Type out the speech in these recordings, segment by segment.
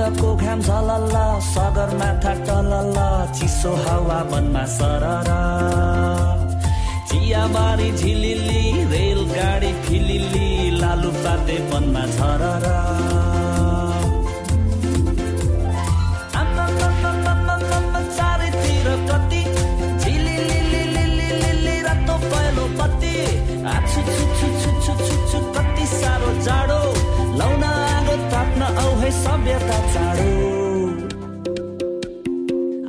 हिउँदको घाम झलल्ल सगरमाथा टलल्ल चिसो हावा मनमा सरर चियाबारी झिलिली रेलगाडी फिलिली लालु पाते मनमा झरर जाडो। सभ्यता चाँडो।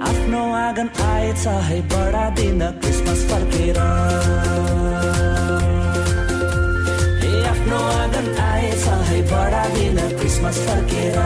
आफ्नो आँगन आएछ है बडा दिन क्रिसमस फर्केर। आफ्नो आँगन आएछ है बडा दिन क्रिसमस फर्केर।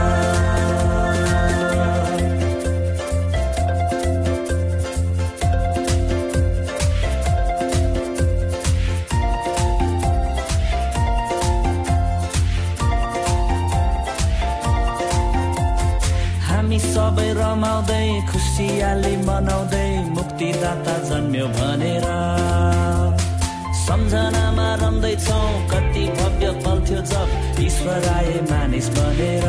सबै रमाउँदै खुसियाली मनाउँदै मुक्तिदाता जन्म्यो भनेर। सम्झनामा रम्दैछौ कति भव्य पल थियो जब ईश्वर आए मानिस बनेर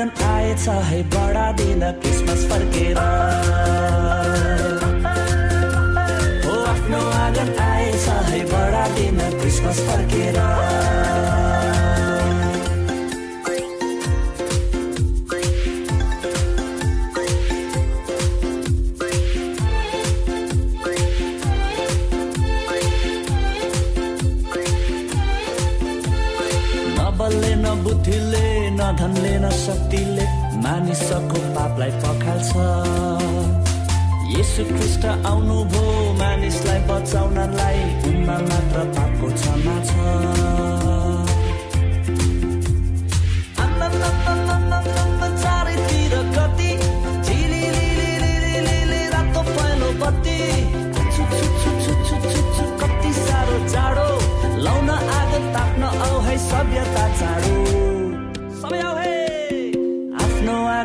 आँगन आएछ है बडा दिन क्रिसमस फर्केर। हो आफ्नो आँगन आएछ है बडा दिन क्रिसमस फर्केर। मानिसको पापलाई पखाल्छ। यसु ख्रिस्ट आउनुभयो मानिसलाई बचाउनलाई उनमा मात्र पापको क्षमा छ। कति साह्रो जाडो लाउन ताप्न औ है सभ्यता चाँडो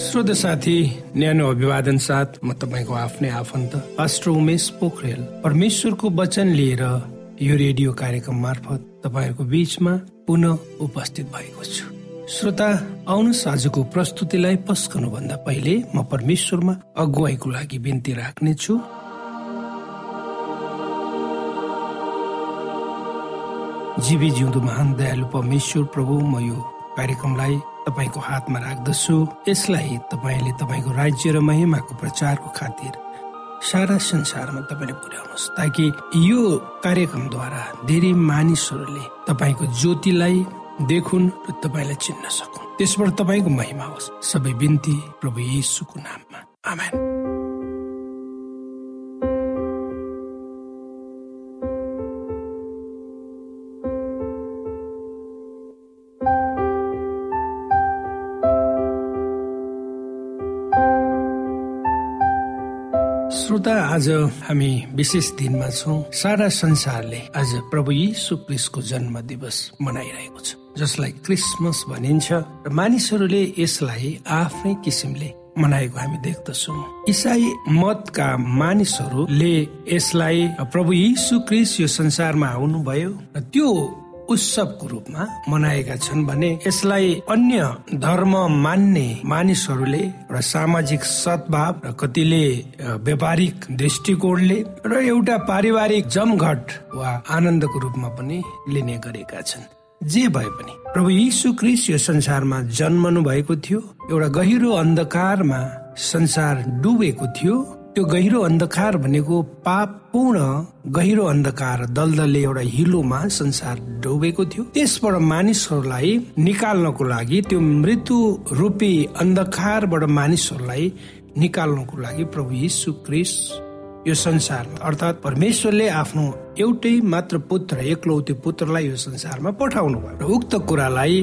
श्रोत साथी न्यानो अभिवादन साथ म तपाईँको आफ्नै आफन्त पास्टर उमेश पोखरेल। परमेश्वरको वचन लिएर यो रेडियो कार्यक्रम मार्फत तपाईँहरूको बीचमा पुनः उपस्थित भएको छु। श्रोता आउनुहोस् आजको प्रस्तुतिलाई पस्कनुभन्दा पहिले म परमेश्वरमा अगुवाईको लागि बिन्ती राख्नेछु। जीवी जिउँदो महान दयालु परमेश्वर प्रभु म यो कार्यक्रमलाई तपाईँको हातमा राख्दछु। यसलाई तपाईँले तपाईँको राज्य र महिमाको प्रचारको खातिर सारा संसारमा तपाईँले पुर्याउनुहोस् ताकि यो कार्यक्रमद्वारा धेरै मानिसहरूले तपाईँको ज्योतिलाई देखुन् र तपाईँलाई चिन्न सकुन्। त्यसबाट तपाईँको महिमा होस्। सबै बिन्ती प्रभु येसुको नाममा। आमेन। श्रोता आज हामी विशेष दिनमा छौँ। सारा संसारले आज प्रभु यीशु क्रिस्टको जन्म दिवस मनाइरहेको छ जसलाई क्रिसमस भनिन्छ र मानिसहरूले यसलाई आफ्नै किसिमले मनाएको हामी देख्दछौ। इसाई मतका मानिसहरूले यसलाई प्रभु यीशु क्रिस यो संसारमा आउनुभयो र त्यो उत्सवको रूपमा मनाएका छन् भने यसलाई अन्य धर्म मान्ने मानिसहरूले र सामाजिक सद्भाव र कतिले व्यापारिक दृष्टिकोणले र एउटा पारिवारिक जमघट वा आनन्दको रूपमा पनि लिने गरेका छन्। जे भए पनि प्रभु यीशु क्रिस यो संसारमा जन्मनु भएको थियो एउटा गहिरो अन्धकारमा संसार डुबेको थियो त्यो गहिरो अन्धकार भनेको पापपूर्ण गहिरो अन्धकार दलदलले एउटा हिलोमा संसार डुबेको थियो। त्यसबाट मानिसहरूलाई निकाल्नको लागि त्यो मृत्यु रूपी अन्धकारबाट मानिसहरूलाई निकाल्नको लागि प्रभु यीशु क्रिस यो संसारमा अर्थात् परमेश्वरले आफ्नो एउटै मात्र पुत्र एकलौते पुत्रलाई यो संसारमा पठाउनु भयो उक्त कुरालाई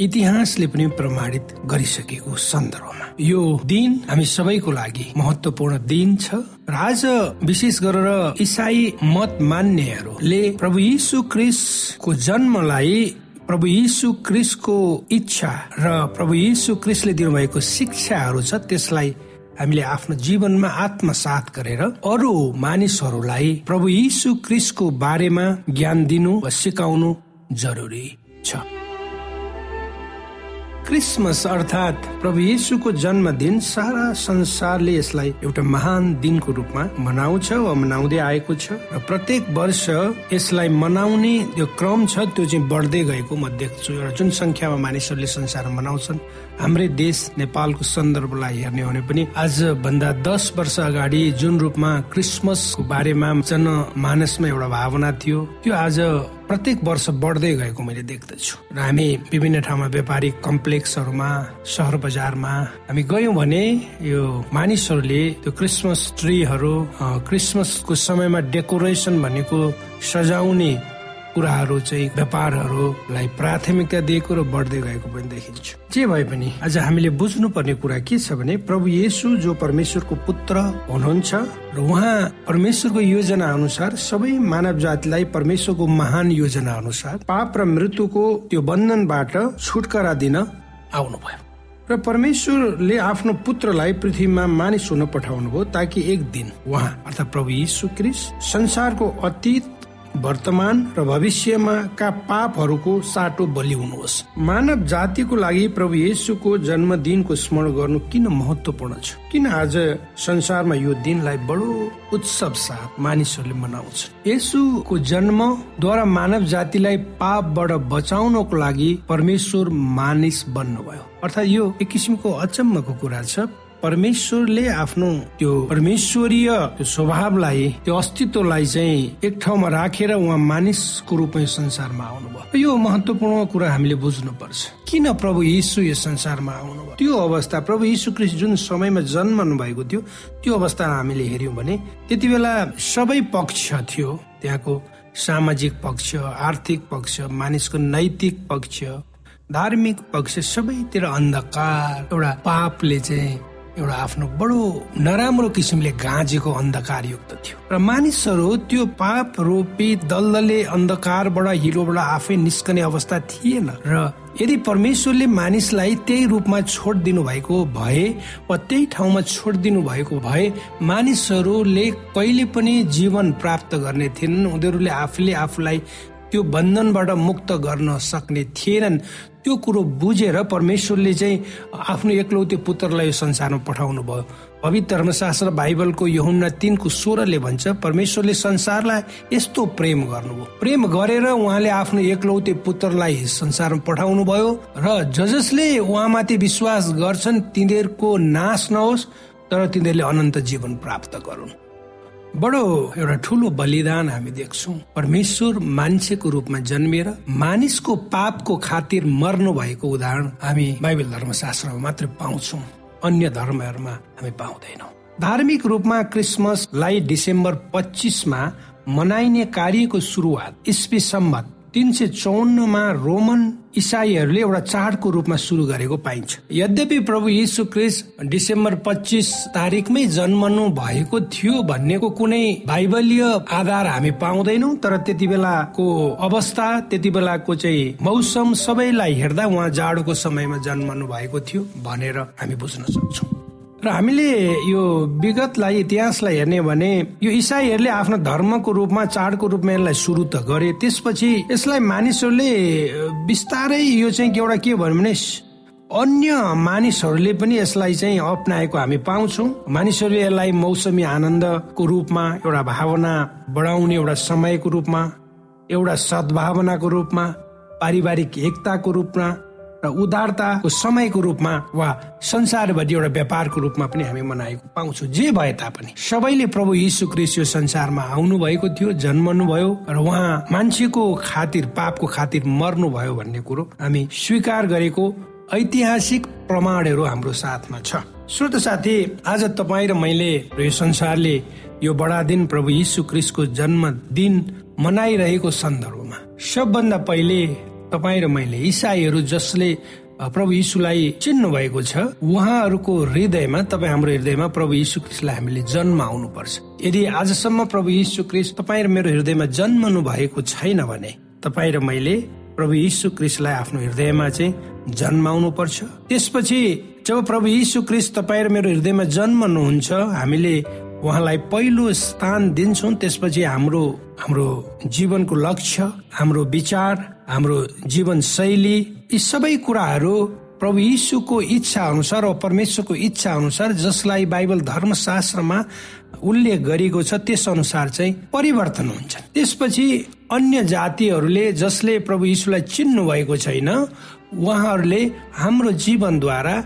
इतिहासले पनि प्रमाणित गरिसकेको सन्दर्भमा। यो दिन हामी सबैको लागि महत्वपूर्ण दिन छ। र आज विशेष गरेर इसाई मत मान्नेहरूले प्रभु यीशु क्रिसको जन्मलाई प्रभु यीशु क्रिसको इच्छा र प्रभु यीशु क्रिसले दिनुभएको शिक्षाहरू छ त्यसलाई हामीले आफ्नो जीवनमा आत्मसात गरेर अरू मानिसहरूलाई प्रभु यीशु क्रिसको बारेमा ज्ञान दिनु वा सिकाउनु जरुरी छ। क्रिसमस अर्थात् प्रभु येसुको जन्मदिन सारा संसारले यसलाई एउटा महान दिनको रूपमा मनाउँछ वा मनाउँदै आएको छ र प्रत्येक वर्ष यसलाई मनाउने त्यो क्रम छ त्यो चाहिँ बढ्दै गएको म देख्छु एउटा जुन संख्यामा मानिसहरूले संसारमा मनाउँछन् हाम्रै देश नेपालको सन्दर्भलाई हेर्ने हो भने पनि आज भन्दा दस वर्ष अगाडि जुन रूपमा क्रिसमसको बारेमा जनमानसमा एउटा भावना थियो त्यो आज प्रत्येक वर्ष बढ्दै गएको मैले देख्दछु। र हामी विभिन्न ठाउँमा व्यापारिक कम्प्लेक्सहरूमा सहर बजारमा हामी गयौँ भने यो मानिसहरूले त्यो क्रिसमस ट्रीहरू क्रिसमसको समयमा डेकोरेसन भनेको सजाउने कुराहरू चाहिँ व्यापारहरूलाई प्राथमिकता दिएको र बढ्दै गएको पनि देखिन्छ। जे भए पनि आज हामीले बुझ्नु पर्ने कुरा के छ भने प्रभु येसु जो परमेश्वरको पुत्र हुनुहुन्छ र उहाँ परमेश्वरको योजना अनुसार सबै मानव जातिलाई परमेश्वरको महान योजना अनुसार पाप र मृत्युको त्यो बन्धनबाट छुटकारा दिन आउनुभयो। र परमेश्वरले आफ्नो पुत्रलाई पृथ्वीमा मानिस हुन पठाउनु भयो ताकि एक दिन उहाँ अर्थात् प्रभु यीशु क्रिस संसारको अतीत वर्तमान र भविष्यमा का पापहरूको साटो बलि हुनुहोस् मानव जातिको लागि प्रभु येसुको जन्मदिनको स्मरण गर्नु किन महत्वपूर्ण छ? किन आज संसारमा यो दिनलाई बडो उत्सव साथ मानिसहरूले मनाउँछ? येसुको जन्मद्वारा मानव जातिलाई पापबाट बचाउनको लागि परमेश्वर मानिस बन्नुभयो। अर्थात् यो एक किसिमको अचम्मको कुरा छ। परमेश्वरले आफ्नो त्यो परमेश्वरीय स्वभावलाई त्यो अस्तित्वलाई चाहिँ एक ठाउँमा राखेर उहाँ मानिसको रूपमा संसारमा आउनुभयो। यो महत्वपूर्ण कुरा हामीले बुझ्नु पर्छ किन प्रभु यीशु यो संसारमा आउनुभयो? त्यो अवस्था प्रभु यीशु क्रिस्ट जुन समयमा जन्मनु भएको थियो त्यो अवस्था हामीले हेर्यौँ भने त्यति बेला सबै पक्ष थियो। त्यहाँको सामाजिक पक्ष आर्थिक पक्ष मानिसको नैतिक पक्ष धार्मिक पक्ष सबैतिर अन्धकार एउटा पापले चाहिँ एउटा आफ्नो बडो नराम्रो किसिमले गाँजेको अन्धकार युक्त थियो। र मानिसहरू त्यो पाप रूपी दलदले अन्धकारबाट हिलोबाट आफै निस्कने अवस्था थिएन र यदि परमेश्वरले मानिसलाई त्यही रूपमा छोडिदिनु भएको भए वा त्यही ठाउँमा छोडिदिनु भएको भए मानिसहरूले कहिले पनि जीवन प्राप्त गर्ने थिएनन्। उनीहरूले आफूले आफूलाई त्यो बन्धनबाट मुक्त गर्न सक्ने थिएनन्। त्यो कुरो बुझेर परमेश्वरले चाहिँ आफ्नो एकलौते पुत्रलाई यो संसारमा पठाउनु भयो। पवित्र धर्मशास्त्र बाइबलको यहुन्ना तिनको स्वरले भन्छ परमेश्वरले संसारलाई यस्तो प्रेम गर्नुभयो। प्रेम गरेर उहाँले आफ्नो एकलौते पुत्रलाई संसारमा पठाउनु भयो र ज जसले उहाँमाथि विश्वास गर्छन् तिनीहरूको नाश नहोस् तर तिनीहरूले अनन्त जीवन प्राप्त गरून्। बडो एउटा ठुलो बलिदान हामी देख्छौँ। परमेश्वर मान्छेको रूपमा जन्मिएर मानिसको पापको खातिर मर्नु भएको उदाहरण हामी बाइबल धर्मशास्त्रमा मात्रै पाउँछौँ। अन्य धर्महरूमा हामी पाउँदैनौँ। धार्मिक रूपमा क्रिसमसलाई डिसेम्बर पच्चिसमा मनाइने कार्यको सुरुवात इस्वी सम्मत तिन सय चौन्नमा रोमन इसाईहरूले एउटा चाडको रूपमा सुरु गरेको पाइन्छ। यद्यपि प्रभु यीशु क्रिस्ट डिसेम्बर पच्चिस तारिकमै जन्मनु भएको थियो भन्नेको कुनै बाइबलीय आधार हामी पाउँदैनौँ तर त्यति बेलाको अवस्था त्यति बेलाको चाहिँ मौसम सबैलाई हेर्दा उहाँ जाडोको समयमा जन्मनु भएको थियो भनेर हामी बुझ्न सक्छौँ। र हामीले यो विगतलाई इतिहासलाई हेर्ने भने यो इसाईहरूले आफ्नो धर्मको रूपमा चाडको रूपमा यसलाई सुरु त गरे। त्यसपछि यसलाई मानिसहरूले बिस्तारै यो चाहिँ एउटा के भन्यो भने अन्य मानिसहरूले पनि यसलाई चाहिँ अप्नाएको हामी पाउँछौँ। मानिसहरूले यसलाई मौसमी आनन्दको रूपमा एउटा भावना बढाउने एउटा समयको रूपमा एउटा सद्भावनाको रूपमा पारिवारिक एकताको रूपमा र उदारताको समयको रूपमा वा संसारभरि एउटा व्यापारको रूपमा पनि हामी मनाएको पाउँछौँ। जे भए तापनि। सबैले प्रभु यीशु क्रिस्ट यो संसारमा आउनु भएको थियो जन्मनु भयो र उहाँ मान्छेको खातिर पापको खातिर मर्नु भयो भन्ने कुरो हामी स्वीकार गरेको ऐतिहासिक प्रमाणहरू हाम्रो साथमा छ। श्रोत साथी आज तपाईँ र मैले यो संसारले यो बडा दिन प्रभु यीशु क्रिस्टको जन्मदिन मनाइरहेको सन्दर्भमा सबभन्दा पहिले तपाईँ र मैले इसाईहरू जसले प्रभु यीशुलाई चिन्नु भएको छ उहाँहरूको हृदयमा तपाईँ हाम्रो हृदयमा प्रभु यीशु क्रिस्टलाई हामीले जन्म आउनु पर्छ यदि आजसम्म प्रभु यीशु क्रिस्ट तपाईँ र मेरो हृदयमा जन्मनु भएको छैन भने तपाईँ र मैले प्रभु यीशु क्रिस्टलाई आफ्नो हृदयमा चाहिँ जन्माउनु पर्छ त्यसपछि जब प्रभु यीशु क्रिस्ट तपाईँ र मेरो हृदयमा जन्मनुहुन्छ हामीले उहाँलाई पहिलो स्थान दिन्छौँ त्यसपछि हाम्रो हाम्रो जीवनको लक्ष्य हाम्रो विचार हाम्रो जीवन शैली यी सबै कुराहरू प्रभु यीशुको इच्छा अनुसार वा परमेश्वरको इच्छा अनुसार जसलाई बाइबल धर्मशास्त्रमा उल्लेख गरिएको छ त्यस अनुसार चाहिँ परिवर्तन हुन्छ त्यसपछि अन्य जातिहरूले जसले प्रभु यीशुलाई चिन्नु भएको छैन उहाँहरूले हाम्रो जीवनद्वारा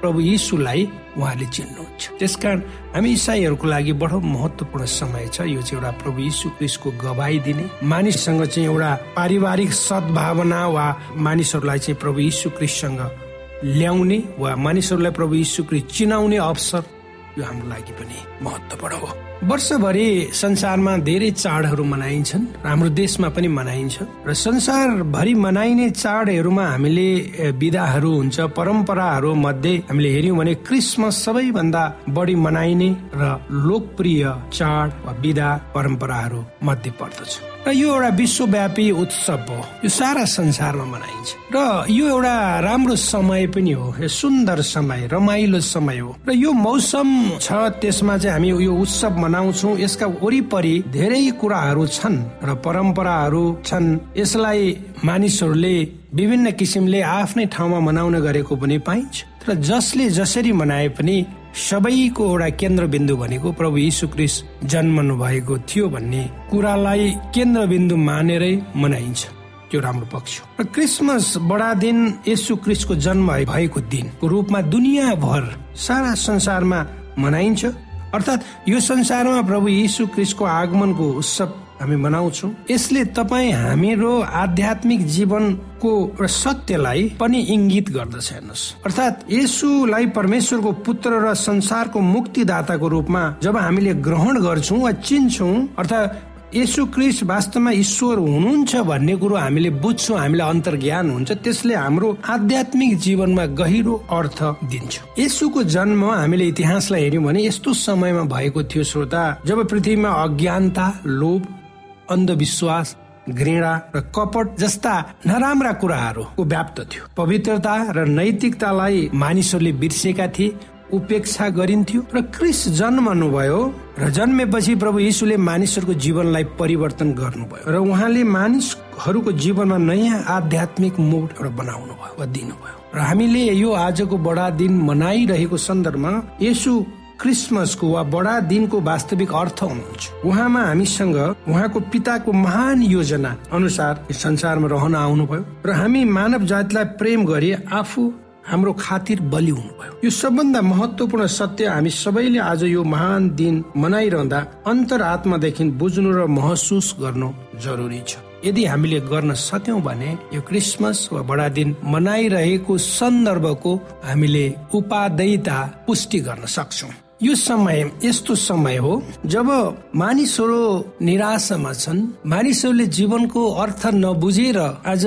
प्रभु यीशुलाई उहाँले चिन्नुहुन्छ। त्यसकारण हामी इसाईहरूको लागि बडो महत्वपूर्ण समय छ। यो चाहिँ एउटा प्रभु यीशु क्रिस्टको गवाई दिने। मानिससँग चाहिँ एउटा पारिवारिक सद्भावना वा मानिसहरूलाई चाहिँ प्रभु यीशु क्रिस्टसँग ल्याउने वा मानिसहरूलाई प्रभु यीशु क्रिस्ट चिनाउने अवसर यो हाम्रो लागि पनि महत्वपूर्ण हो। वर्षभरि संसारमा धेरै चाडहरू मनाइन्छन् हाम्रो देशमा पनि मनाइन्छ र संसारभरि मनाइने चाडहरूमा हामीले विधाहरू हुन्छ परम्पराहरू मध्ये हामीले हेर्यौँ भने क्रिसमस सबैभन्दा बढी मनाइने र लोकप्रिय चाड वा विधा परम्पराहरू मध्ये पर्दछ। र यो एउटा विश्वव्यापी उत्सव हो। यो सारा संसारमा मनाइन्छ। र यो एउटा राम्रो समय पनि हो। यो सुन्दर समय रमाइलो समय हो। र यो मौसम छ त्यसमा चाहिँ हामी यो उत्सव मनाउँछौ। यसका वरिपरि धेरै कुराहरू छन् र परम्पराहरू छन्। यसलाई मानिसहरूले विभिन्न किसिमले आफ्नै ठाउँमा मनाउने गरेको पनि पाइन्छ। र जसले जसरी मनाए पनि सबैको एउटा केन्द्रबिन्दु भनेको प्रभु यीशु क्रिस जन्मनु भएको थियो भन्ने कुरालाई केन्द्रबिन्दु मानेरै मनाइन्छ। त्यो राम्रो पक्ष र क्रिसमस बडा दिन यसु क्रिस्टको जन्म भएको दिनको रूपमा दुनियाँभर सारा संसारमा मनाइन्छ। अर्थात् यो संसारमा प्रभु यीशु क्रिस्टको आगमनको उत्सव हामी मनाउँछौँ। यसले तपाईँ हाम्रो आध्यात्मिक जीवनको सत्यलाई पनि इङ्गित गर्दछ हेर्नुहोस्। अर्थात् यसुलाई परमेश्वरको पुत्र र संसारको मुक्तिदाताको रूपमा जब हामीले ग्रहण गर्छौँ वा चिन्छौँ अर्थात् यसु क्रिस्ट वास्तवमा ईश्वर हुनुहुन्छ भन्ने कुरो हामीले बुझ्छौँ हामीलाई अन्तर्ज्ञान हुन्छ। त्यसले हाम्रो आध्यात्मिक जीवनमा गहिरो अर्थ दिन्छ। यसुको जन्म हामीले इतिहासलाई हेर्यौँ भने यस्तो समयमा भएको थियो श्रोता जब पृथ्वीमा अज्ञानता लोभ अन्धविश्वास घृणा र कपट जस्ता नराम्रा कुराहरूको व्याप्त थियो। पवित्रता र नैतिकतालाई मानिसहरूले बिर्सेका थिए उपेक्षा गरिन्थ्यो र क्रिस जन्मनुभयो र जन्मेपछि प्रभु यीशुले मानिसहरूको जीवनलाई परिवर्तन गर्नुभयो र उहाँले मानिसहरूको जीवनमा नयाँ आध्यात्मिक मोड एउटा बनाउनु भयो वा दिनुभयो। र हामीले यो आजको बडा दिन मनाइरहेको सन्दर्भमा यसु क्रिसमसको वा बडा दिनको वास्तविक अर्थ हुनुहुन्छ। उहाँमा हामीसँग उहाँको पिताको महान योजना अनुसार संसारमा रहन आउनुभयो र हामी मानव जातिलाई प्रेम गरी आफू हाम्रो खातिर बलि हुनुभयो। यो सबभन्दा महत्वपूर्ण सत्य हामी सबैले आज यो महान दिन मनाइरहँदा अन्तर आत्मादेखि बुझ्नु र महसुस गर्नु जरुरी छ। यदि हामीले गर्न सक्यौं भने यो क्रिसमस वा बडा दिन मनाइरहेको सन्दर्भको हामीले उपादेयता पुष्टि गर्न सक्छौँ। यो समय यस्तो समय हो जब मानिसहरू निराशामा छन् मानिसहरूले जीवनको अर्थ नबुझेर आज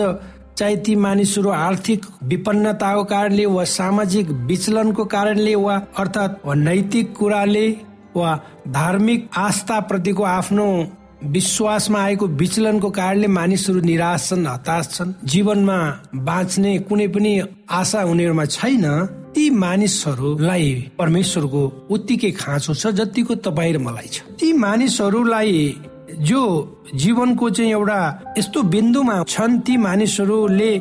चाहे ती मानिसहरू आर्थिक विपन्नताको कारणले वा सामाजिक विचलनको कारणले वा अर्थात् नैतिक कुराले वा धार्मिक आस्था प्रतिको आफ्नो विश्वासमा आएको विचलनको कारणले मानिसहरू निराश छन् हताश छन्। जीवनमा बाँच्ने कुनै पनि आशा उनीहरूमा छैन। ती मानिसहरूलाई परमेश्वरको उत्तिकै खाँचो छ जतिको तपाईँ र मलाई छ। ती मानिसहरूलाई जो जीवनको चाहिँ एउटा यस्तो बिन्दुमा छन् ती मानिसहरूले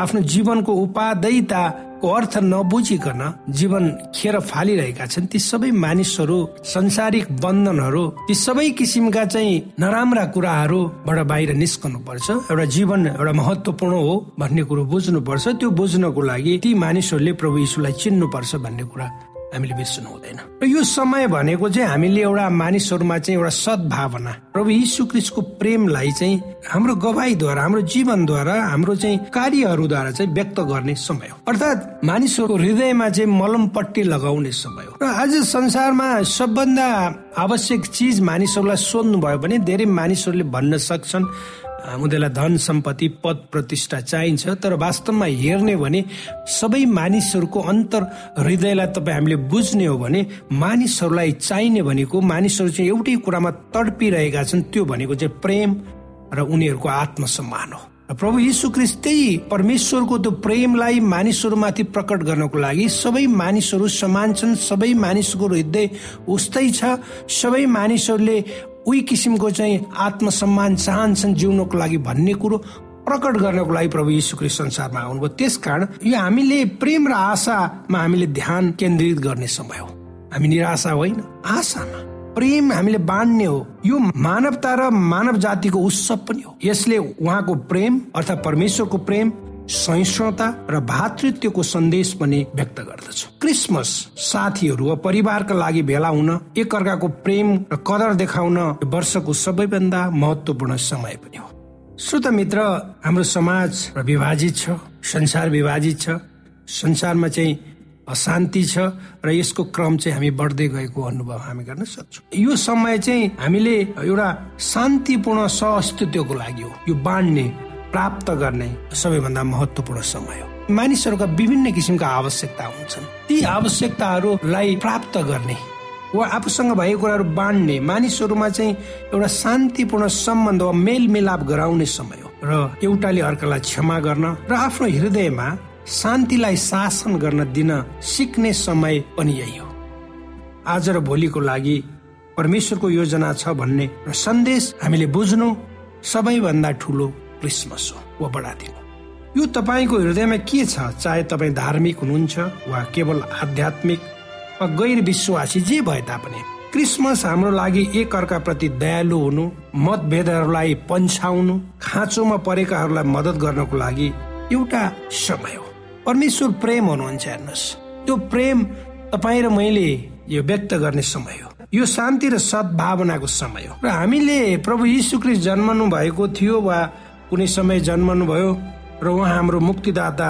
आफ्नो जीवनको उपादेयताको अर्थ नबुझिकन जीवन खेर फालिरहेका छन्। ती सबै मानिसहरू संसारिक बन्धनहरू ती सबै किसिमका चाहिँ नराम्रा कुराहरूबाट बाहिर निस्कनु पर्छ एउटा जीवन एउटा महत्वपूर्ण हो भन्ने कुरो बुझ्नु पर्छ त्यो बुझ्नको लागि ती मानिसहरूले प्रभु यीशुलाई चिन्नु पर्छ भन्ने कुरा हामीले बिर्सनु हुँदैन। र यो समय भनेको चाहिँ हामीले एउटा मानिसहरूमा चाहिँ एउटा सद्भावना। प्रभु यीशु क्रिस्टको प्रेमलाई चाहिँ हाम्रो गवाईद्वारा हाम्रो जीवनद्वारा हाम्रो चाहिँ कार्यहरूद्वारा चाहिँ व्यक्त गर्ने समय हो। अर्थात् मानिसहरूको हृदयमा चाहिँ मलमपट्टि लगाउने समय हो। र आज संसारमा सबभन्दा आवश्यक चिज मानिसहरूलाई सोध्नु भयो भने धेरै मानिसहरूले भन्न सक्छन् उनीहरूलाई धन सम्पत्ति पद प्रतिष्ठा चाहिन्छ तर वास्तवमा हेर्ने भने सबै मानिसहरूको अन्तर हृदयलाई तपाईँ हामीले बुझ्ने हो भने मानिसहरूलाई चाहिने भनेको मानिसहरू चाहिँ एउटै कुरामा तडपिरहेका छन् त्यो भनेको चाहिँ प्रेम र उनीहरूको आत्मसम्मान हो। प्रभु यीशु ख्रिस्ट त्यही परमेश्वरको त्यो प्रेमलाई मानिसहरूमाथि प्रकट गर्नको लागि सबै मानिसहरू समान छन् सबै मानिसको हृदय उस्तै छ सबै मानिसहरूले उही किसिमको चाहिँ आत्मसम्मान चाहन्छन् जिउनको लागि भन्ने कुरो प्रकट गर्नको लागि प्रभु यीशु संसारमा आउनुभयो। त्यस कारण यो हामीले प्रेम र आशामा हामीले ध्यान केन्द्रित गर्ने समय हो। हामी निराशा होइन आशामा। प्रेम हामीले बाँड्ने हो। यो मानवता र मानव जातिको उत्सव पनि हो। यसले उहाँको प्रेम अर्थात् परमेश्वरको प्रेम सहिष्णुता र भातृत्वको सन्देश पनि व्यक्त गर्दछ। क्रिसमस साथीहरू वा परिवारका लागि भेला हुन एक अर्काको प्रेम र कदर देखाउन वर्षको सबैभन्दा महत्वपूर्ण समय पनि हो। श्रोत मित्र हाम्रो समाज विभाजित छ संसार विभाजित छ संसारमा चाहिँ अशान्ति छ र यसको क्रम चाहिँ हामी बढ्दै गएको अनुभव हामी गर्न सक्छौँ। यो समय चाहिँ हामीले एउटा शान्तिपूर्ण सहअस्तित्वको लागि हो। यो बाँड्ने प्राप्त गर्ने सबैभन्दा महत्वपूर्ण समय हो। मानिसहरूका विभिन्न किसिमका आवश्यकता हुन्छन्। ती आवश्यकताहरूलाई प्राप्त गर्ने वा आफूसँग भएको कुराहरू बाँड्ने मानिसहरूमा चाहिँ एउटा शान्तिपूर्ण सम्बन्ध वा मेलमिलाप गराउने समय हो र एउटाले अर्कालाई क्षमा गर्न र आफ्नो हृदयमा शान्तिलाई शासन गर्न दिन सिक्ने समय पनि यही हो। आज र भोलिको लागि परमेश्वरको योजना छ भन्ने र सन्देश हामीले बुझ्नु सबैभन्दा ठुलो क्रिसमस हो वा बढादिनु यो तपाईँको हृदयमा के छ? चाहे तपाईँ धार्मिक हुनुहुन्छ वा केवल आध्यात्मिक वा गैर विश्वासी जे भए तापनि। क्रिसमस हाम्रो लागि एक अर्का प्रति दयालु हुनु मतभेदहरूलाई पन्छाउनु खाँचोमा परेकाहरूलाई मदत गर्नको लागि एउटा समय हो। परमेश्वर प्रेम हुनुहुन्छ हेर्नुहोस्। त्यो प्रेम तपाईँ र मैले यो व्यक्त गर्ने समय हो। यो शान्ति र सद्भावनाको समय हो। र हामीले प्रभु यीशु क्रिस्ट जन्मनु भएको थियो वा कुनै समय जन्मनु भयो र उहाँ हाम्रो मुक्तिदाता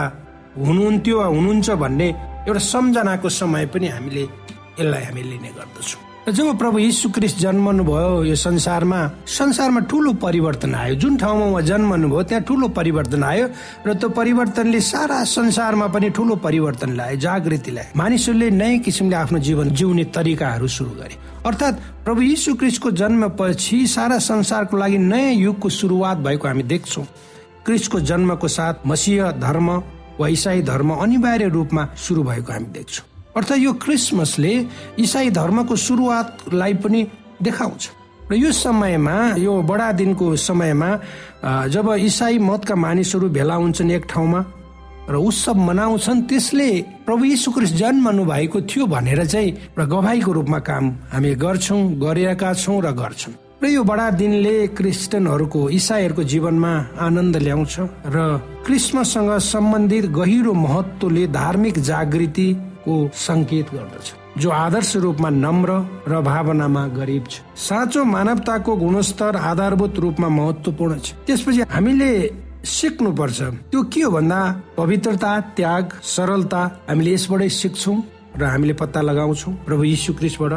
हुनुहुन्थ्यो वा हुनुहुन्छ भन्ने एउटा सम्झनाको समय पनि हामीले यसलाई हामी लिने गर्दछौँ। र जब प्रभु यीशु क्रिस्ट जन्मनु भयो यो संसारमा संसारमा ठुलो परिवर्तन आयो। जुन ठाउँमा उहाँ जन्मनु भयो त्यहाँ ठुलो परिवर्तन आयो र त्यो परिवर्तनले सारा संसारमा पनि ठुलो परिवर्तन ल्यायो जागृति ल्यायो मानिसहरूले नयाँ किसिमले आफ्नो जीवन जिउने तरिकाहरू सुरु गरे। अर्थात् प्रभु यीशु क्रिस्टको जन्मपछि सारा संसारको लागि नयाँ युगको सुरुवात भएको हामी देख्छौँ। क्रिस्टको जन्मको साथ मसिह धर्म वा इसाई धर्म अनिवार्य रूपमा सुरु भएको हामी देख्छौँ। अर्थात् यो क्रिसमसले इसाई धर्मको सुरुवातलाई पनि देखाउँछ। र यो समयमा यो बडा दिनको समयमा जब इसाई मतका मानिसहरू भेला हुन्छन् एक ठाउँमा र उत्सव मनाउँछन् त्यसले प्रभु यीशु क्रिस्ट जन्मनु भएको थियो भनेर चाहिँ र गवाईको रूपमा काम हामी गर्छौँ गरिरहेका छौँ र गर्छौँ। र यो बडा दिनले क्रिस्चियनहरूको इसाईहरूको जीवनमा आनन्द ल्याउँछ र क्रिस्मससँग सम्बन्धित गहिरो महत्वले धार्मिक जागृतिको संकेत गर्दछ जो आदर्श रूपमा नम्र र भावनामा गरिब छ। साँचो मानवताको गुणस्तर आधारभूत रूपमा महत्वपूर्ण छ। त्यसपछि हामीले सिक्नुपर्छ। त्यो के हो भन्दा पवित्रता त्याग सरलता हामीले यसबाटै सिक्छौँ र हामीले पत्ता लगाउँछौँ प्रभु यीशु क्रिस्टबाट।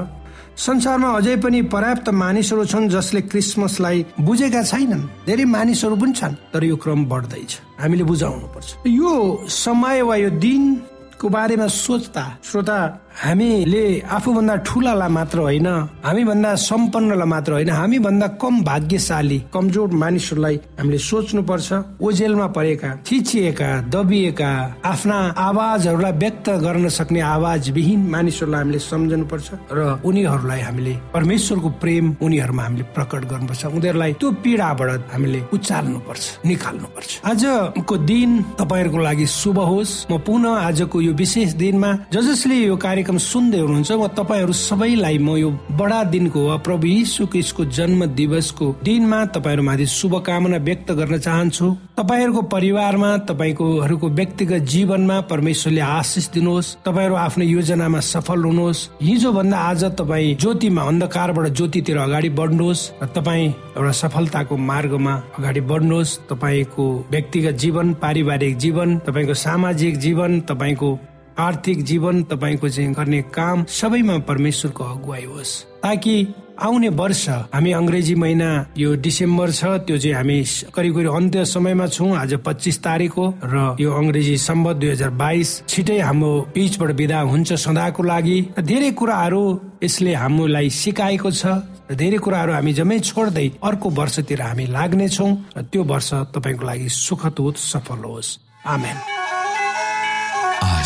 संसारमा अझै पनि पर्याप्त मानिसहरू छन् जसले क्रिसमसलाई बुझेका छैनन्। धेरै मानिसहरू पनि छन् तर यो क्रम बढ्दैछ। हामीले बुझाउनु पर्छ यो समय वा यो दिनको बारेमा सोच्दा श्रोता हामीले आफूभन्दा ठुलालाई मात्र होइन हामीभन्दा सम्पन्नलाई मात्र होइन हामीभन्दा कम भाग्यशाली कमजोर मानिसहरूलाई हामीले सोच्नु पर्छ ओझेलमा परेका थिचिएका दबिएका आफ्ना आवाजहरूलाई व्यक्त गर्न सक्ने आवाज विहीन मानिसहरूलाई हामीले सम्झनु पर्छ र उनीहरूलाई हामीले परमेश्वरको प्रेम उनीहरूमा हामीले प्रकट गर्नुपर्छ। उनीहरूलाई त्यो पीडाबाट हामीले उचाल्नु पर्छ निकाल्नु पर्छ आजको दिन तपाईँहरूको लागि शुभ होस्। म पुनः आजको यो विशेष दिनमा ज जसले यो कार्य कार्यक्रम सुन्दै हुनुहुन्छ म तपाईँहरू सबैलाई म यो बडा दिनको वा प्रभु यीशु क्रिस्टको जन्म दिवसको दिनमा तपाईँहरूमाथि शुभकामना व्यक्त गर्न चाहन्छु। तपाईँहरूको परिवारमा तपाईँकोहरूको व्यक्तिगत जीवनमा परमेश्वरले आशिष दिनुहोस्। तपाईँहरू आफ्नो योजनामा सफल हुनुहोस्। हिजो भन्दा आज तपाईँ ज्योतिमा अन्धकारबाट ज्योतितिर अगाडि बढ्नुहोस् र तपाईँ एउटा सफलताको मार्गमा अगाडि बढ्नुहोस्। तपाईँको व्यक्तिगत जीवन पारिवारिक जीवन तपाईँको सामाजिक जीवन तपाईँको आर्थिक जीवन तपाईँको चाहिँ गर्ने काम सबैमा परमेश्वरको अगुवाई होस्। ताकि आउने वर्ष हामी अङ्ग्रेजी महिना यो डिसेम्बर छ त्यो चाहिँ हामी करिब करिब अन्त्य समयमा छौँ। आज पच्चिस तारिक हो र यो अङ्ग्रेजी सम्बत दुई हजार बाइस छिटै हाम्रो पिचबाट विदा हुन्छ सदाको लागि। धेरै कुराहरू यसले हामीलाई सिकाएको छ र धेरै कुराहरू हामी जम्मै छोड्दै अर्को वर्षतिर हामी लाग्नेछौँ र त्यो वर्ष तपाईँको लागि सुखद होस् सफल होस्। आमेन।